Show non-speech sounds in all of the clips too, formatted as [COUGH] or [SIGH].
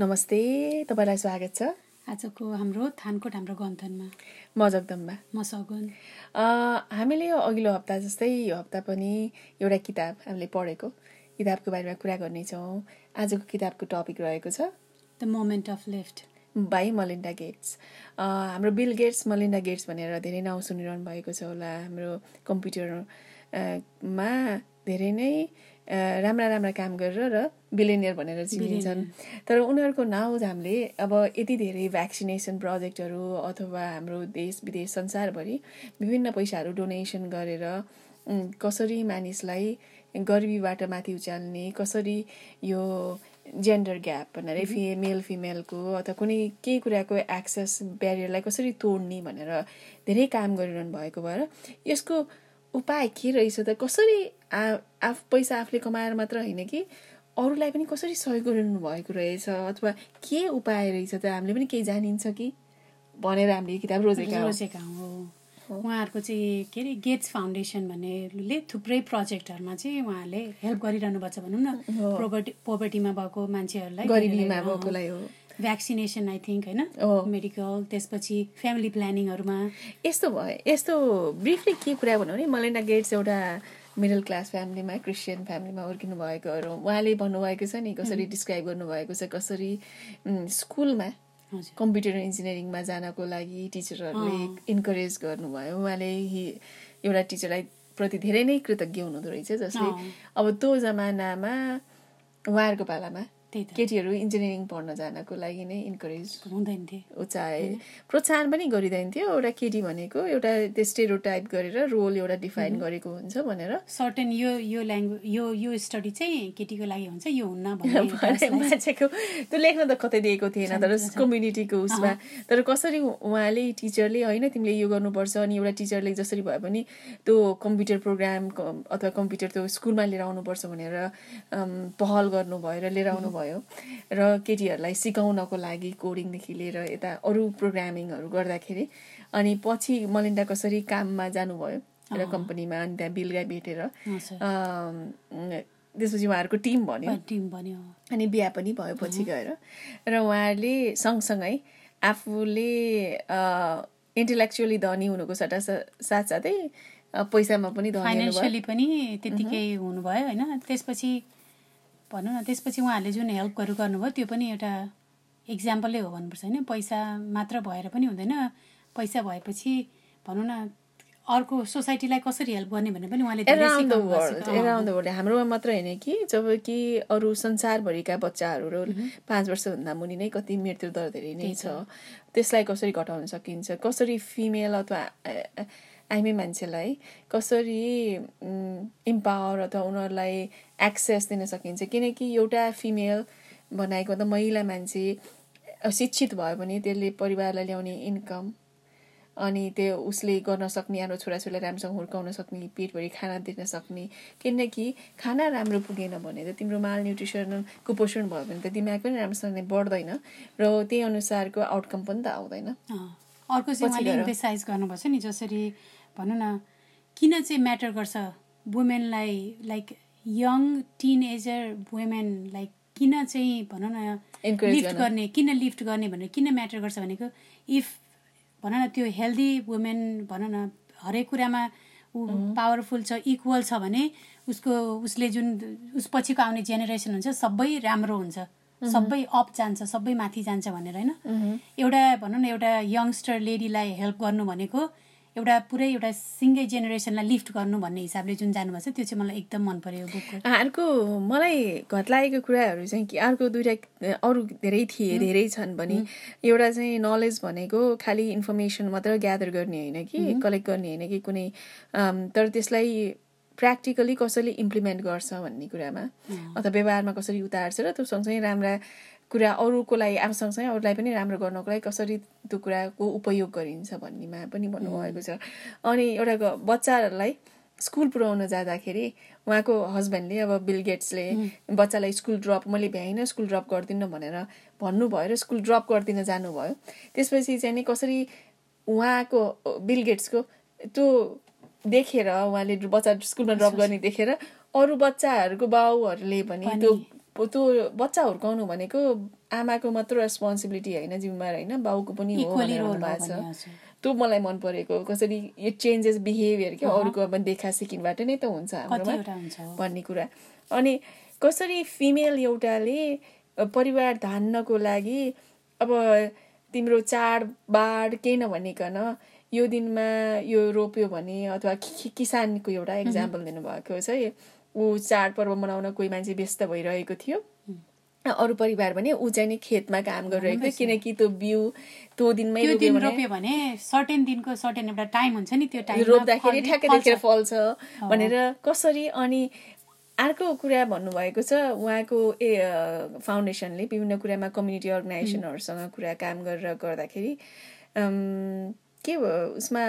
नमस्ते तपाईँलाई स्वागत छ। आजको हाम्रो थानकोट हाम्रो गन्थनमा। म जगदम्बा। म सगुन। हामीले अघिल्लो हप्ता जस्तै यो हप्ता पनि एउटा किताब हामीले पढेको। किताबको बारेमा कुरा गर्नेछौँ। आजको किताबको टपिक रहेको छ। The moment of lift by Melinda Gates हाम्रो बिल गेट्स मलिन्डा गेट्स भनेर धेरै नाउँ सुनिरहनु भएको छ होला। हाम्रो कम्प्युटरमा धेरै नै राम्रा राम्रा काम गरेर र बिलेनियर भनेर चिनिन्छन्। तर उनीहरूको नाउँ हामीले अब यति धेरै भ्याक्सिनेसन प्रोजेक्टहरू अथवा हाम्रो देश विदेश संसारभरि विभिन्न पैसाहरू डोनेसन गरेर कसरी मानिसलाई गरिबीबाट माथि उचाल्ने कसरी यो जेन्डर ग्याप भनेर फि मेल फिमेलको अथवा कुनै केही कुराको एक्सेस ब्यारियरलाई कसरी तोड्ने भनेर धेरै काम गरिरहनु भएको भएर यसको उपाय के रहेछ त कसरी आ आफ पैसा आफूले कमाएर मात्र होइन कि अरूलाई पनि कसरी सहयोग गरिरहनु भएको रहेछ अथवा के उपाय रहेछ त हामीले पनि केही जानिन्छ कि? भनेर हामीले किताब रोजेका रोजेका हो। उहाँहरूको चाहिँ के अरे गेट्स फाउन्डेसन भन्नेले थुप्रै प्रोजेक्टहरूमा चाहिँ उहाँहरूले हेल्प गरिरहनु भएको छ भनौँ न। पोभर्टी पोभर्टीमा भएको मान्छेहरूलाई गरिबीमा भएकोलाई हो। भ्याक्सिनेसन आई थिङ्क होइन? मेडिकल त्यसपछि फ्यामिली प्लानिङहरूमा यस्तो भयो यस्तो ब्रिफली के कुरा भनौँ भने मलेन्डा गेट्स एउटा मिडल क्लास फ्यामिलीमा क्रिस्चियन फ्यामिलीमा हुर्किनु भएकोहरू उहाँले भन्नुभएको छ नि कसरी डिस्क्राइब गर्नुभएको छ कसरी स्कुलमा कम्प्युटर इन्जिनियरिङमा जानको लागि टिचरहरूले इन्करेज गर्नुभयो। उहाँले एउटा टिचरलाई प्रति धेरै नै कृतज्ञ हुनुहुँदो रहेछ जसले अब त्यो जमानामा उहाँहरूको पालामा केटीहरू इन्जिनियरिङ पढ्न जानको लागि नै इन्करेज हुँदैन थियो। चाहे प्रोत्साहन पनि गरिँदैन थियो। एउटा केटी भनेको एउटा त्यो टाइप गरेर रोल एउटा डिफाइन गरेको हुन्छ भनेर। सर्टेन यो यो ल्याङ्ग्वेज यो यो स्टडी चाहिँ केटीको लागि हुन्छ यो हुन्न [LAUGHS] मान्छेको त्यो लेख्न त कतै दिएको थिएन तर कम्युनिटीको उसमा। तर कसरी उहाँले टिचरले होइन तिमीले यो गर्नुपर्छ अनि एउटा टिचरले जसरी भए पनि त्यो कम्प्युटर प्रोग्राम अथवा कम्प्युटर त्यो स्कुलमा लिएर आउनुपर्छ भनेर पहल गर्नुभयो र लिएर आउनु भयो। र केटीहरूलाई सिकाउनको लागि कोडिङदेखि लिएर यता अरू प्रोग्रामिङहरू गर्दाखेरि अनि पछि मलिन्डा कसरी काममा जानुभयो एउटा कम्पनीमा अनि त्यहाँ बिलगा भेटेर त्यसपछि उहाँहरूको टिम बन्यो। टिम बन्यो। अनि बिहा पनि भयो पछि गएर। र उहाँहरूले सँगसँगै आफूले इन्टेलेक्चुअली धनी हुनुको सट्टा साथसाथै पैसामा पनि फाइनेन्सियली पनि त्यतिकै हुनुभयो होइन? त्यसपछि भनौँ न त्यसपछि उहाँहरूले जुन हेल्पहरू गर्नुभयो त्यो पनि एउटा इक्जाम्पलै हो भन्नुपर्छ होइन? पैसा मात्र भएर पनि हुँदैन। पैसा भएपछि भनौँ न अर्को सोसाइटीलाई कसरी हेल्प गर्ने भन्ने पनि उहाँले around the world around the world हाम्रोमा मात्र होइन कि जब कि अरू संसारभरिका बच्चाहरू पाँच वर्षभन्दा मुनि नै कति मृत्यु दर धेरै नै छ। त्यसलाई कसरी घटाउन सकिन्छ? कसरी फिमेल अथवा हामी मान्छेलाई कसरी इम्पावर अथवा उनीहरूलाई एक्सेस दिन सकिन्छ। किनकि एउटा फिमेल बनाएको त महिला मान्छे शिक्षित भयो भने त्यसले परिवारलाई ल्याउने इन्कम अनि त्यो उसले गर्न सक्ने आफ्नो छोराछोरीलाई राम्रोसँग हुर्काउन सक्ने पेटभरि खाना दिन सक्ने। किनकि खाना राम्रो पुगेन भने त तिम्रो माल न्युट्रिसन कुपोषण भयो भने त दिमाग पनि राम्रोसँगले बढ्दैन र त्यही अनुसारको आउटकम पनि त आउँदैन। अर्को चाहिँ गर्नुपर्छ नि जसरी भनौँ न किन चाहिँ म्याटर गर्छ? वुमेनलाई लाइक यङ टिन एजर वुमेनलाई किन चाहिँ भनौँ न लिफ्ट गर्ने। किन लिफ्ट गर्ने भनेर किन म्याटर गर्छ भनेको इफ भनौँ न त्यो हेल्दी वुमेन भनौँ न हरेक कुरामा ऊ पावरफुल छ इक्वल छ भने उसको उसले जुन उस पछिको आउने जेनेरेसन हुन्छ सबै राम्रो हुन्छ। सबै अप जान्छ सबै माथि जान्छ भनेर होइन? एउटा भनौँ न एउटा यङ्स्टर लेडीलाई हेल्प गर्नु भनेको एउटा पुरै एउटा सिङ्गै जेनेरेसनलाई लिफ्ट गर्नु भन्ने हिसाबले जुन जानुभएको छ त्यो चाहिँ मलाई एकदम मन पर्यो बुकको अर्को मलाई घट लागेको कुराहरू चाहिँ कि अर्को दुइटा अरू धेरै थिए धेरै छन् भने एउटा चाहिँ नलेज भनेको खालि इन्फर्मेसन मात्र ग्यादर गर्ने होइन कि कलेक्ट गर्ने होइन कि कुनै तर त्यसलाई प्र्याक्टिकली कसैले इम्प्लिमेन्ट गर्छ भन्ने कुरामा अथवा व्यवहारमा कसरी उतार्छ र त्यो सँगसँगै राम्रा कुरा अरूको लागि आफू सँगसँगै अरूलाई पनि राम्रो गर्नको लागि कसरी त्यो कुराको उपयोग गरिन्छ भन्नेमा पनि भन्नुभएको छ। अनि एउटा बच्चाहरूलाई स्कुल पुऱ्याउन जाँदाखेरि उहाँको हस्बेन्डले अब बिल गेट्सले बच्चालाई स्कुल ड्रप मैले भ्याइनँ स्कुल ड्रप गरिदिनु भनेर भन्नुभयो र स्कुल ड्रप गरिदिन जानुभयो। त्यसपछि चाहिँ नि कसरी उहाँको बिल गेट्सको त्यो देखेर उहाँले बच्चा स्कुलमा ड्रप गर्ने देखेर अरू बच्चाहरूको बाउहरूले पनि त्यो त्यो बच्चा हुर्काउनु भनेको आमाको मात्र रेस्पोन्सिबिलिटी होइन जिम्मेवार होइन बाउको पनि हो भएको छ। त्यो मलाई मन परेको। कसरी यो चेन्जेस बिहेभियर क्या अरूको अब देखा सिकिनबाट नै त हुन्छ हाम्रोमा भन्ने कुरा। अनि कसरी फिमेल एउटाले परिवार धान्नको लागि अब तिम्रो चाडबाड केही नभनिकन यो दिनमा यो रोप्यो भने अथवा किसानको एउटा इक्जाम्पल दिनुभएको छ ऊ चाडपर्व मनाउन कोही मान्छे व्यस्त भइरहेको थियो। अरू परिवार भने ऊ चाहिँ नि खेतमा काम गरिरहेको थियो किनकि त्यो बिउ त्यो दिनमै रोप्यो भने सर्टेन दिनको सर्टेन एउटा टाइम हुन्छ नि त्यो टाइम रोप्दाखेरि ठ्याक्कै देखेर फल्छ। भनेर कसरी अनि अर्को कुरा भन्नुभएको छ उहाँको ए फाउन्डेसनले विभिन्न कुरामा कम्युनिटी अर्गनाइजेसनहरूसँग कुरा काम गरेर गर्दाखेरि के उसमा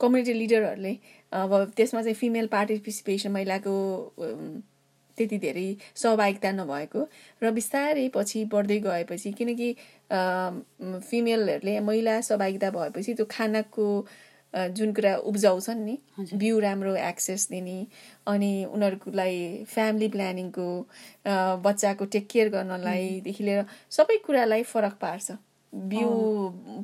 कम्युनिटी लिडरहरूले अब त्यसमा चाहिँ फिमेल पार्टिसिपेसन महिलाको त्यति धेरै सहभागिता नभएको र बिस्तारै पछि बढ्दै गएपछि किनकि फिमेलहरूले महिला सहभागिता भएपछि त्यो खानाको जुन कुरा उब्जाउँछन् नि बिउ राम्रो एक्सेस दिने अनि उनीहरूकोलाई फ्यामिली प्लानिङको बच्चाको टेक केयर गर्नलाईदेखि लिएर सबै कुरालाई फरक पार्छ। बिउ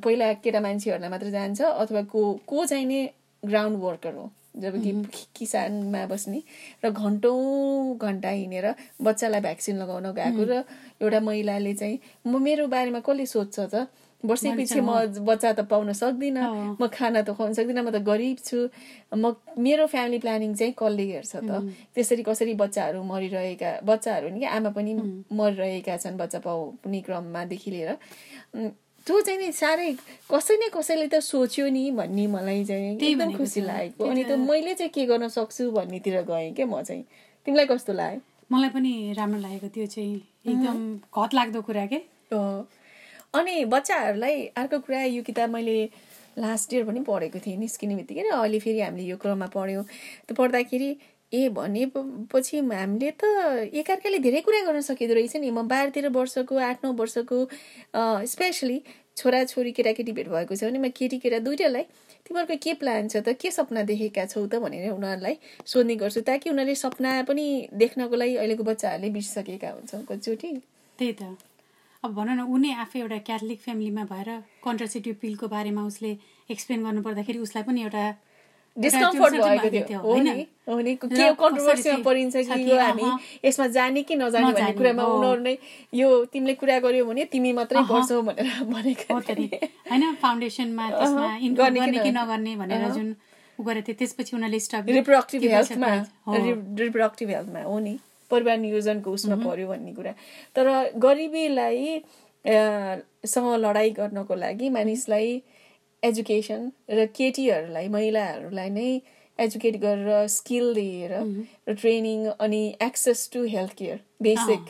पहिला केटा मान्छेहरूलाई मात्र जान्छ अथवा को को चाहिँ नि ग्राउन्ड वर्कर हो जब कि किसानमा बस्ने र घन्टौँ घन्टा हिँडेर बच्चालाई भ्याक्सिन लगाउन गएको र एउटा महिलाले चाहिँ म मेरो बारेमा कसले सोध्छ त वर्षैपछि म बच्चा त पाउन सक्दिनँ म खाना त खुवाउन सक्दिनँ म त गरिब छु। म मेरो फ्यामिली प्लानिङ चाहिँ कसले हेर्छ त त्यसरी कसरी बच्चाहरू मरिरहेका बच्चाहरू नि आमा पनि मरिरहेका छन् बच्चा पाउने क्रममादेखि लिएर। त्यो चाहिँ नि साह्रै कसै न कसैले त सोच्यो नि भन्ने मलाई चाहिँ एकदम खुसी लागेको। अनि त। मैले चाहिँ के गर्न सक्छु भन्नेतिर गएँ क्या म चाहिँ? तिमीलाई कस्तो लाग्यो? मलाई पनि राम्रो लागेको त्यो चाहिँ एकदम घत लाग्दो कुरा के? अनि बच्चाहरूलाई अर्को कुरा यो किताब मैले लास्ट इयर पनि पढेको थिएँ निस्किने बित्तिकै। अहिले फेरि हामीले यो क्रममा पढ्यौँ। त्यो पढ्दाखेरि ए भनेपछि हामीले त एकअर्काले धेरै कुरा गर्न सकिँदो रहेछ नि। म बाह्र तेह्र वर्षको आठ नौ वर्षको स्पेसली छोराछोरी केटाकेटी भेट भएको छ भने म केटी केटा दुइटालाई तिमीहरूको के प्लान छ त? के सपना देखेका छौ त? भनेर उनीहरूलाई सोध्ने गर्छु ताकि उनीहरूले सपना पनि देख्नको लागि अहिलेको बच्चाहरूले बिर्सिसकेका हुन्छ कतिचोटि त्यही त। अब भन न उनी आफै एउटा क्याथोलिक फ्यामिलीमा भएर कन्ट्रासेप्टिभ पिलको बारेमा उसले एक्सप्लेन गर्नु पर्दाखेरि उसलाई पनि एउटा डिस्कम्फर्ट भएको थियो। हो नि? हो नि? के कन्ट्रोभर्सीमा परिन्छ कि यो हामी? यसमा जाने कि नजाने भन्ने कुरामा उनीहरू नै यो तिमीले कुरा गर्यो भने तिमी मात्रै गर्छौ भनेर भनेको होइन फाउन्डेसनमा त्यसमा गर्ने कि नगर्ने? भनेर जुन उ गरेको थियो त्यसपछि उनीहरूले स्टप रिप्रोडक्टिभ हेल्थमा रिप्रोडक्टिभ हेल्थमा हो। नि? परिवार नियोजनको उसमा पर्यो भन्ने कुरा। तर गरिबीलाई सँग लडाइँ गर्नको लागि मानिसलाई एजुकेसन र केटीहरूलाई महिलाहरूलाई नै एजुकेट गरेर स्किल दिएर र ट्रेनिङ अनि access to health care basic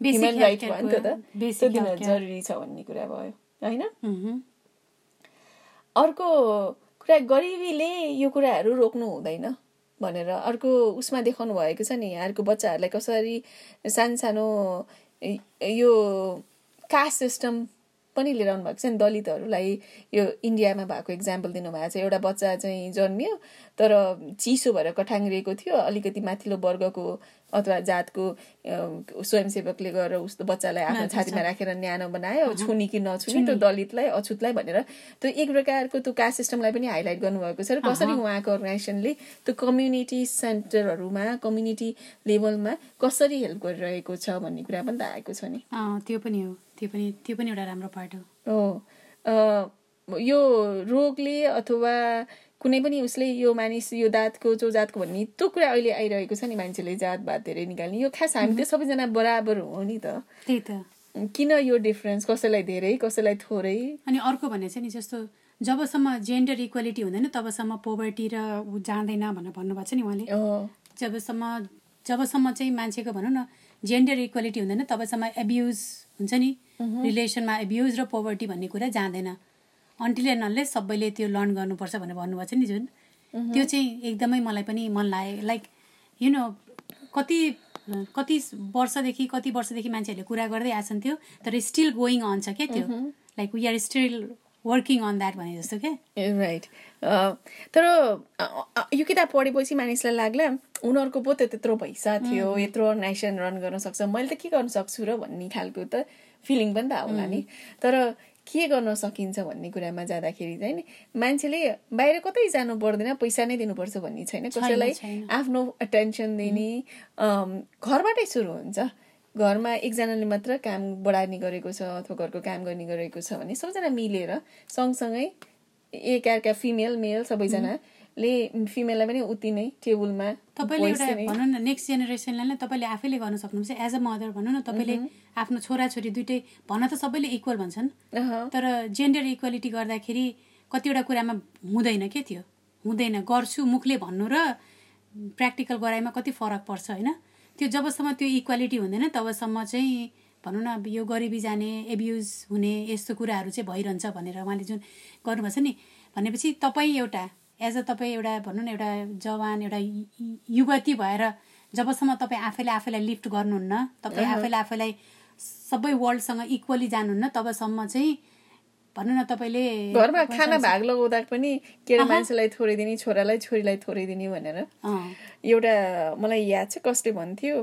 human right भयो नि त त्यो दिन जरुरी छ भन्ने कुरा भयो होइन? अर्को कुरा गरिबीले यो कुराहरू रोक्नु हुँदैन भनेर। अर्को उसमा देखाउनु भएको छ नि यहाँहरूको बच्चाहरूलाई कसरी सानो सानो यो कास्ट सिस्टम पनि लिएर आउनु भएको छ। नि दलितहरूलाई यो इन्डियामा भएको इक्जाम्पल दिनुभएको छ। एउटा बच्चा चाहिँ जन्मियो तर चिसो भएर कठाङ्ग्रिएको थियो अलिकति माथिल्लो वर्गको अथवा जातको स्वयंसेवकले गएर उस्तो बच्चालाई आफ्नो छातीमा राखेर न्यानो बनायो छुनी कि नछुनी त्यो दलितलाई अछुतलाई भनेर। त्यो एक प्रकारको त्यो कास्ट सिस्टमलाई पनि हाइलाइट गर्नुभएको छ र कसरी उहाँको अर्गनाइजेसनले त्यो कम्युनिटी सेन्टरहरूमा कम्युनिटी लेभलमा कसरी हेल्प गरिरहेको छ भन्ने कुरा पनि त आएको छ नि। त्यो पनि हो। त्यो पनि त्यो पनि एउटा राम्रो पार्ट हो। यो रोगले अथवा कुनै पनि उसले यो मानिस यो जातको जो जातको भन्ने त्यो कुरा अहिले आइरहेको छ नि मान्छेले जातभात धेरै निकाल्ने। यो खास हामी त सबैजना बराबर हो नि त। त्यही त। किन यो डिफरेन्स कसैलाई धेरै कसैलाई थोरै? अनि अर्को भने चाहिँ नि जस्तो जबसम्म जेन्डर इक्वालिटी हुँदैन तबसम्म पोभर्टी र ऊ जाँदैन भनेर भन्नुभएको छ नि उहाँले। जबसम्म जबसम्म चाहिँ मान्छेको भनौँ न जेन्डर इक्वालिटी हुँदैन तबसम्म एब्युज हुन्छ नि। रिलेसनमा एब्युज र पोभर्टी भन्ने कुरा जाँदैन। अन्टिले ननले सबैले त्यो लर्न गर्नुपर्छ भनेर भन्नुभएको छ नि जुन। त्यो चाहिँ एकदमै मलाई पनि मन लाग्यो लाइक यु नो कति कति वर्षदेखि कति वर्षदेखि मान्छेहरूले कुरा गर्दै आएछन् त्यो तर स्टिल गोइङ अन छ क्या त्यो। Like we are still working on that भने जस्तो क्या राइट तर यो किताब पढेपछि मानिसलाई लाग्ला उनीहरूको पो त त्यत्रो पैसा थियो यत्रो नेसन रन गर्न सक्छ। मैले त के गर्न सक्छु र भन्ने खालको त फिलिङ पनि त आउला नि। तर के गर्न सकिन्छ भन्ने कुरामा जाँदाखेरि चाहिँ नि मान्छेले बाहिर कतै जानु पर्दैन पैसा नै दिनुपर्छ भन्ने छैन। कसैलाई आफ्नो अटेन्सन दिने घरबाटै सुरु हुन्छ। घरमा एकजनाले मात्र काम बढार्ने गरेको छ अथवा घरको काम गर्ने गरेको छ भने सबैजना मिलेर सँगसँगै एकअर्का फिमेल मेल सबैजना ले फिमेललाई पनि उति नै टेबलमा तपाईँले एउटा भनौँ न नेक्स्ट जेनेरेसनलाई नै तपाईँले आफैले गर्न सक्नुहुन्छ। एज अ मदर भनौँ न तपाईँले आफ्नो छोराछोरी दुइटै भन्न त सबैले इक्वल भन्छन्। तर जेन्डर इक्वालिटी गर्दाखेरि कतिवटा कुरामा हुँदैन के थियो? हुँदैन। गर्छु मुखले भन्नु र प्र्याक्टिकल गराइमा कति फरक पर्छ होइन? त्यो जबसम्म त्यो इक्वालिटी हुँदैन तबसम्म चाहिँ भनौँ न यो गरिबी जाने एब्युज हुने यस्तो कुराहरू चाहिँ भइरहन्छ भनेर उहाँले जुन गर्नुभएको छ नि। भनेपछि तपाईँ एउटा एज अ तपाईँ एउटा भनौँ न एउटा जवान एउटा युवती भएर जबसम्म तपाईँ आफैले आफैलाई लिफ्ट गर्नुहुन्न तपाईँ आफैले आफैलाई सबै वर्ल्डसँग इक्वली जानुहुन्न तबसम्म चाहिँ भनौँ न तपाईँले घरमा खाना भाग लगाउँदा पनि केटा मान्छेलाई थोरै दिने छोरालाई छोरीलाई थोरै दिने भनेर एउटा मलाई याद छ कसले भन्थ्यो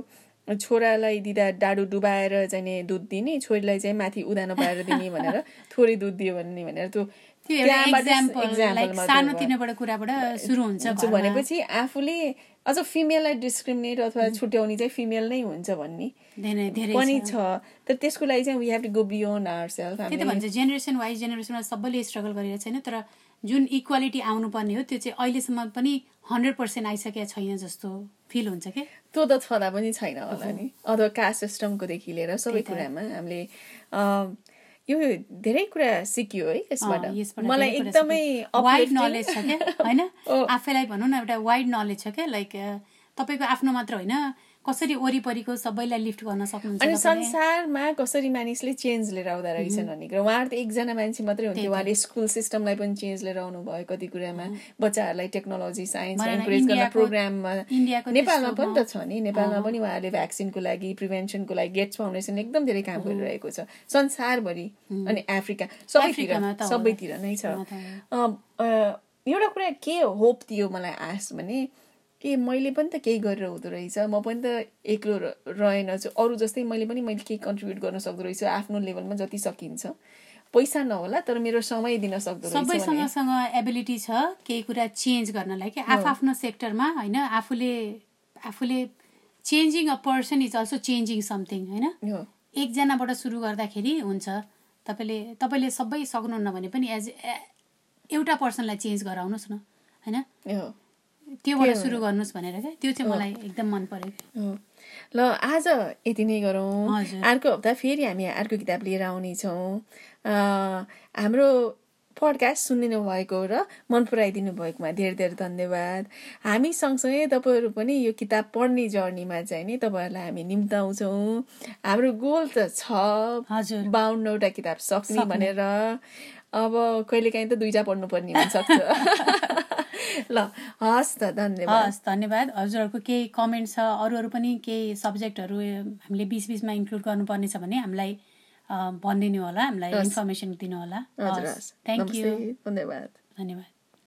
छोरालाई दिँदा डाडु डुबाएर चाहिँ दुध दिने छोरीलाई चाहिँ माथि उदानो पाएर दिने भनेर [LAUGHS] थोरै दुध दियो भने भनेर। त्यो भनेपछि आफूले अझ फिमेललाई डिस्क्रिमिनेट अथवा छुट्याउने चाहिँ फिमेल नै हुन्छ भन्ने। पनि छ। तर त्यसको लागि चाहिँ we have to go beyond our self त्यही त भन्छ जेनेरेसन वाइज जेनेरेसनमा सबैले स्ट्रगल गरेर छैन तर जुन इक्वालिटी आउनुपर्ने हो त्यो चाहिँ अहिलेसम्म पनि हन्ड्रेड पर्सेन्ट आइसकेको छैन जस्तो फिल हुन्छ कि? त्यो त छँदा पनि छैन होला नि। अथवा कास्ट सिस्टमकोदेखि लिएर सबै कुरामा हामीले यो धेरै कुरा सिक्यो है यसबाट। मलाई एकदमै वाइड नलेज छ क्या? [LAUGHS] होइन? आफैलाई भनौँ न एउटा वाइड नलेज छ क्या? लाइक तपाईँको आफ्नो मात्र होइन। कसरी वरिपरिको सबैलाई लिफ्ट गर्न सक्नुहुन्छ अनि संसारमा कसरी मानिसले चेन्ज लिएर आउँदो रहेछन् भन्ने कुरा? उहाँहरू त एकजना मान्छे मात्रै हुन्थ्यो। उहाँले स्कुल सिस्टमलाई पनि चेन्ज लिएर आउनु भयो कति कुरामा। बच्चाहरूलाई टेक्नोलोजी साइन्स इन्करेज गर्न प्रोग्राममा नेपालमा पनि त छ नि। नेपालमा पनि उहाँहरूले भ्याक्सिनको लागि प्रिभेन्सनको लागि गेट्स फाउन्डेसन एकदम धेरै काम गरिरहेको छ। संसारभरि अनि अफ्रिका सबैतिर सबैतिर नै छ। एउटा कुरा के होप दियो मलाई आश भने ए मैले पनि त केही गरेर हुँदो रहेछ। म पनि त एक्लो रहेन छु। अरू जस्तै मैले पनि मैले केही कन्ट्रिब्युट गर्न सक्दो रहेछु। आफ्नो लेभलमा जति सकिन्छ। पैसा नहोला तर मेरो समय दिन सक्दो सबैसँग एबिलिटी छ केही कुरा चेन्ज गर्नलाई कि आफ्नो सेक्टरमा होइन? आफूले आफूले changing a person is also changing something होइन? एकजनाबाट सुरु गर्दाखेरि हुन्छ। तपाईँले तपाईँले सबै सक्नुहुन्न भने पनि एज एउटा पर्सनलाई चेन्ज गराउनुहोस् न होइन? त्योबाट सुरु गर्नुहोस् भनेर क्या त्यो चाहिँ मलाई एकदम मन पऱ्यो ल आज यति नै गरौँ। अर्को हप्ता फेरि हामी अर्को किताब लिएर आउनेछौँ। हाम्रो पडकास्ट सुनिदिनु भएको र मन पराइदिनु भएकोमा धेरै धेरै धन्यवाद। हामी सँगसँगै तपाईँहरू पनि यो किताब पढ्ने जर्नीमा चाहिँ नि तपाईँहरूलाई हामी निम्ताउँछौँ। हाम्रो गोल त छ हजुर। बाहुन्नवटा किताब सक्ने। भनेर। अब कहिलेकाहीँ त दुईवटा पढ्नुपर्ने हुनसक्छ। [LAUGHS] ल हस् त धन्यवाद। हस् धन्यवाद। हजुरहरूको केही कमेन्ट छ अरू अरू पनि केही सब्जेक्टहरू हामीले बिच बिचमा इन्क्लुड गर्नुपर्ने छ भने हामीलाई भनिदिनु होला हामीलाई इन्फर्मेसन दिनु होला। थ्याङ्क यू धन्यवाद। धन्यवाद।